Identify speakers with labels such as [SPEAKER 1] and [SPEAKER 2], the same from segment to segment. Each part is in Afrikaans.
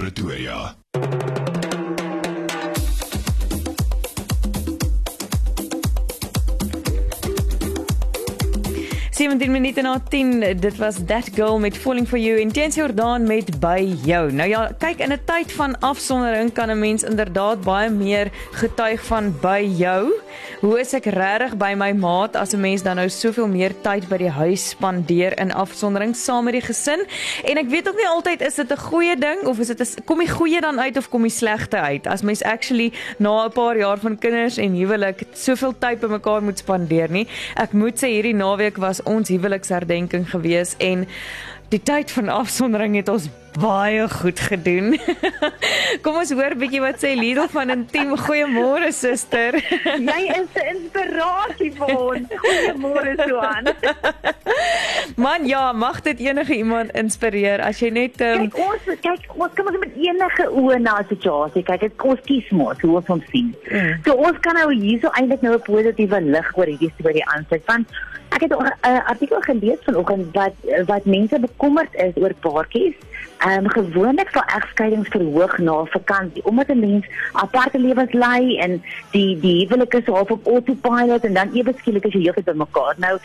[SPEAKER 1] Pretoria.
[SPEAKER 2] 17 minute na 10 dit was that girl met falling for you en James Jordan met by jou. Nou ja, kyk in 'n tyd van afsondering kan 'n mens inderdaad baie meer getuig van by jou. Hoe is ek regtig by my maat as 'n mens dan nou soveel meer tyd by die huis spandeer in afsondering saam met die gesin? En ek weet ook nie altyd is dit 'n goeie ding of is dit kom die goeie dan uit of kom die slegte uit as mens actually na 'n paar jaar van kinders en huwelik soveel tyd by mekaar moet spandeer nie. Ek moet sê hierdie naweek was ons huweliksherdenking gewees en die tyd van afsondering het ons baie goed gedoen. Kom ons hoor bietjie wat sê Lidl van Intiem. Goeiemôre suster.
[SPEAKER 3] Jy is 'n inspirasie vir ons. Goeiemôre Suan.
[SPEAKER 2] Man, ja, mag dit enige iemand inspireer as jy net
[SPEAKER 3] um... kyk ons kyk ons kom met enige oë na 'n situasie. Kyk, dit ons kies mos hoe ons hom sien. Mm. So ons kan nou hierso eintlik nou 'n positiewe lig oor hierdie storie aansit. Want ek het 'n artikel gelees vanoggend wat wat mense bekommerd is oor paartjies Ehm um, gewoonlik sal egskeidings verhoog na vakansie omdat 'n mens aparte lewens lei en die die huwelik is half op autopilot en dan ewe skielik as jy heeltyd by mekaar. Nou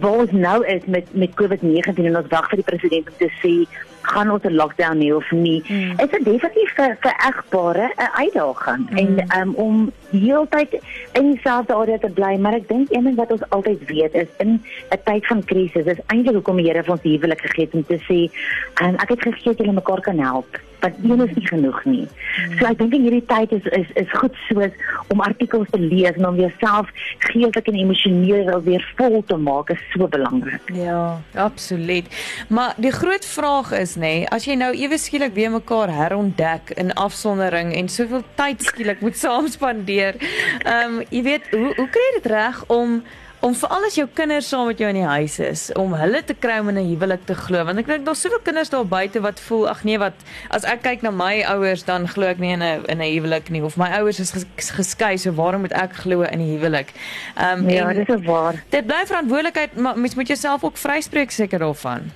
[SPEAKER 3] waar ons nou is met met COVID-19 en ons wag vir die president om te sê gaan ons 'n lockdown hê of nie. Mm. Is dit definitief vir vir egbare 'n uitdaging mm. en um, om heeltyd in dieselfde area te bly, maar ek dink een ding wat ons altyd weet is in 'n tyd van krisis is eintlik hoekom die Here vir ons die huwelik gegee het om te sê, um, ek het gegee dat julle mekaar kan help want een is nie genoeg nie. So ek dink in hierdie tyd is is is goed soos om artikels te lees en om jouself geestelik en emosioneel weer vol te maak is so belangrik.
[SPEAKER 2] Ja, absoluut. Maar die groot vraag is nê, nee, as jy nou ewe skielik weer mekaar herontdek in afsondering en soveel tyd skielik moet saam spandeer. Ehm um, jy weet, hoe hoe kry dit reg om om vir al jou kinders saam met jou in die huis is om hulle te kry om in 'n huwelik te glo want ek dink daar's soveel kinders daar buite wat voel ag nee wat as ek kyk na my ouers dan glo ek nie in 'n in 'n huwelik nie. Of my ouers is ges, geskei so waarom moet ek glo in die huwelik?
[SPEAKER 3] Ehm um, ja dit is waar.
[SPEAKER 2] dit bly verantwoordelikheid maar mens moet jouself ook vryspreek seker daarvan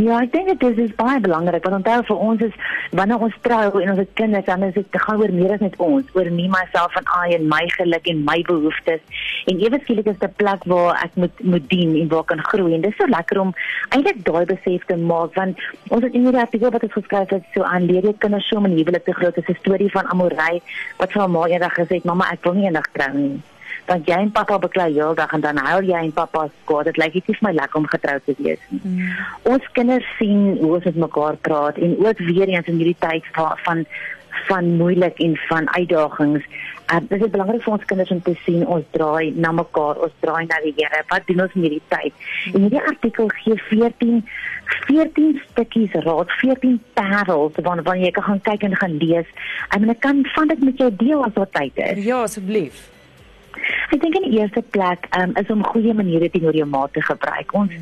[SPEAKER 3] Ja, ek dink dit is baie belangrik want onthou vir ons is wanneer ons trou en ons het kinders dan is dit gaan oor meer as net ons, oor me myself en I en my geluk en my behoeftes. En ewe skielik is dit 'n plek waar ek moet moet dien en waar kan groei en dit is so lekker om eintlik daai besef te maak want ons het in hierdie artikel wat ons geskryf het so aan leer jy kinders so in huwelik te groei. Dit is 'n storie van Amorey wat vir haar ma eendag gesê het, "Mamma, ek wil nie eendag trou nie." Want jy en pappa beklei heeldag en dan huil jy en pappa skaad. Dit lyk nie vir my lekker om getroud te wees nie. Mm. Ons kinders sien hoe ons met mekaar praat en ook weer eens in hierdie tyd van van, van moeilik en van uitdagings. Uh, dit is belangrik vir ons kinders om te sien ons draai na mekaar, ons draai na die Here. Wat doen ons in hierdie tyd? En hierdie artikel gee 14 14 stukkies raad, 14 parels waarna jy kan gaan kyk en gaan lees. En ek kan van dit met jou deel as wat tyd is.
[SPEAKER 2] Ja, asseblief.
[SPEAKER 3] Ek dink in die eerste plek um, is om goeie maniere teenoor jou maat te gebruik. Ons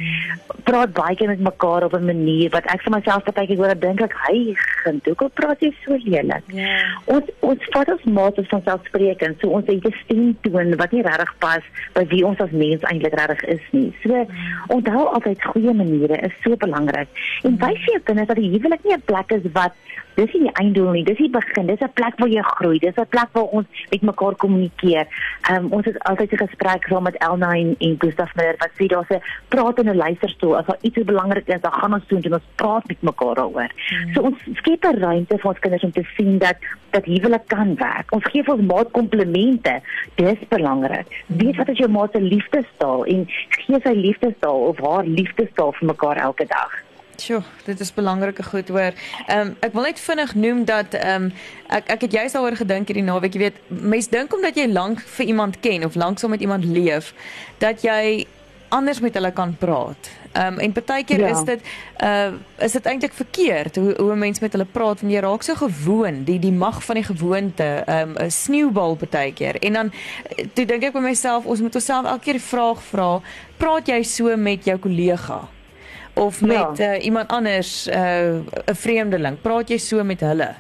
[SPEAKER 3] praat baie keer met mekaar op 'n manier wat ek vir myself baie keer hoor dink ek hy al praat jy so lelik. Ja. Ons ons vat ons maat as van selfspreekend, so ons het 'n stem toon wat nie regtig pas by wie ons as mens eintlik regtig is nie. So onthou altyd goeie maniere is so belangrik. En wys jou kinders dat die huwelik nie 'n plek is wat dis nie die einddoel nie, dis die begin. Dis 'n plek waar jy groei. Dis 'n plek waar ons met mekaar kommunikeer. Ehm um, ons het altyd 'n gesprek saam met Elna en, en Gustaf Meyer wat sê daar's 'n praat in 'n luisterstoel. As daar iets belangrik is, dan gaan ons toe en ons praat met mekaar daaroor. Hmm. So ons skep 'n ruimte vir ons kinders om te sien dat dat huwelik kan werk. Ons gee vir ons maat komplimente. Dis belangrik. Weet wat is jou maat se liefdestaal en gee sy liefdestaal of haar liefdestaal vir mekaar elke dag.
[SPEAKER 2] Sjoe, dit is belangrike goed hoor. Ehm um, ek wil net vinnig noem dat ehm um, ek ek het juist daaroor gedink hierdie naweek, jy weet, mense dink omdat jy lank vir iemand ken of lank saam met iemand leef, dat jy anders met hulle kan praat. Ehm um, en partykeer ja. is dit uh is dit eintlik verkeerd hoe hoe 'n mens met hulle praat want jy raak so gewoond, die die mag van die gewoonte, ehm um, 'n sneeubal partykeer. En dan toe dink ek by myself, ons moet onsself elke keer die vraag vra, praat jy so met jou kollega? Of met ja. uh, iemand anders eh, 'n uh, vreemdeling? Praat jy so met hulle?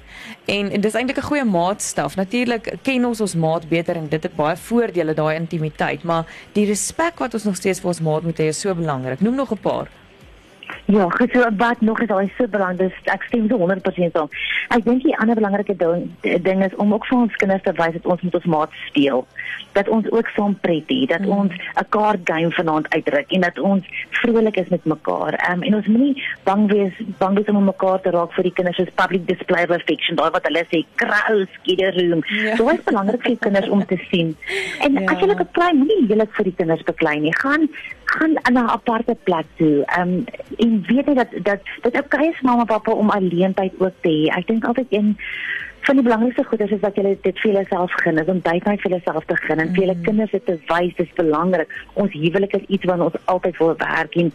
[SPEAKER 2] En, en dis eintlik 'n goeie maatstaf. Natuurlik ken ons ons maat beter en dit het baie voordele daai intimiteit maar die respek wat ons nog steeds vir ons maat moet hê is so belangrik noem nog 'n paar
[SPEAKER 3] Ja, goed, so wat nog is al so belangrik. Ek stem so 100% saam. Ek dink die ander belangrike ding, ding is om ook vir ons kinders te wys dat ons met ons maat speel. Dat ons ook saam pret het, dat mm. ons 'n kaart game vanaand uitdruk en dat ons vrolik is met mekaar. Um, en ons moenie bang wees bang wees om mekaar te raak vir die kinders soos public display of affection, daai wat hulle sê, kraus, skiederroom. Ja. So is belangrik vir kinders om te sien. En ja. as jy 'n klein moenie heeltemal vir die kinders beklei nie. Gaan gaan na 'n aparte plek toe. Ehm um, en weet net dat dat dit okay is mamma pappa om alleen tyd ook te hê. Ek dink altyd een van die belangrikste goedes is dat jy dit vir jouself gun, is om tyd net vir jouself te gun en vir jou mm. kinders dit te wys dis belangrik. Ons huwelik is iets wat ons altyd wil werk en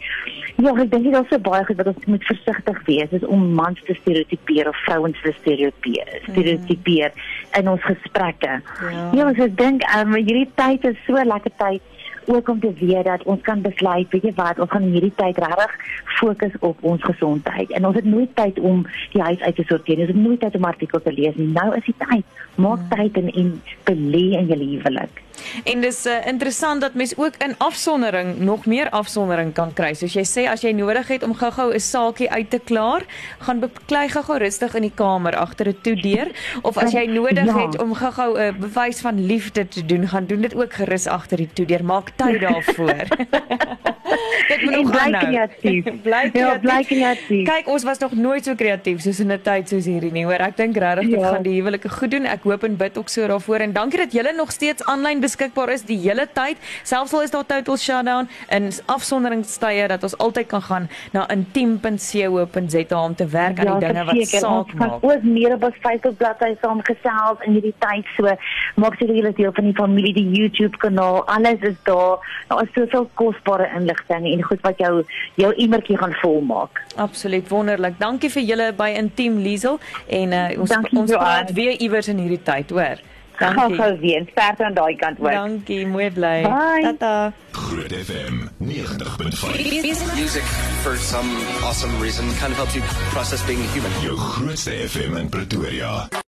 [SPEAKER 3] ja, ek dink dit is so baie goed dat ons moet versigtig wees is om mans te stereotipeer of vrouens te stereotipeer, mm. stereotipeer in ons gesprekke. Ja, ja ek dink um, hierdie tyd is so lekker tyd ook om te weet dat ons kan besluit, weet jy wat, ons gaan hierdie tyd regtig fokus op ons gesondheid. En ons het nooit tyd om die huis uit te sorteer. Ons het nooit tyd om artikels te lees nie. Nou is die tyd. Maak hmm. tyd en en belê in jou huwelik.
[SPEAKER 2] En dis uh, interessant dat mens ook in afsondering nog meer afsondering kan kry. Soos jy sê as jy nodig het om gou-gou 'n saakie uit te klaar, gaan beklei gou-gou rustig in die kamer agter 'n toedeur of as jy nodig ja. het om gou-gou 'n bewys van liefde te doen, gaan doen dit ook gerus agter die toedeur. Maak tyd daarvoor.
[SPEAKER 3] dit moet nog bly kreatief.
[SPEAKER 2] bly kreatief. Ja, bly kreatief. Kyk, ons was nog nooit so kreatief soos in 'n tyd soos hierdie nie, hoor. Ek dink regtig dit ja. gaan die huwelike goed doen. Ek hoop en bid ook so daarvoor en dankie dat julle nog steeds aanlyn beskikbaar is die hele tyd. Selfs al is daar total shutdown en afsonderingstye dat ons altyd kan gaan na intiem.co.za om te werk ja, aan die dinge wat saak maak.
[SPEAKER 3] Ons ook meer op ons Facebook bladsy saamgesels in hierdie tyd so maak seker julle deel van die familie die YouTube kanaal. Alles is daar. Daar is soveel kosbare inligting en goed wat jou jou e-mailtjie gaan volmaak.
[SPEAKER 2] Absoluut wonderlik. Dankie vir julle by Intiem Liesel en uh, ons Dankie ons praat weer iewers in hierdie tyd, hoor.
[SPEAKER 3] Dankie. Gaan weer sterk aan daai kant ook.
[SPEAKER 2] Dankie, mooi bly.
[SPEAKER 1] Tata. Groot FM 90.5. Music for some awesome reason kind of helps you process being human. Jou grootste FM in Pretoria.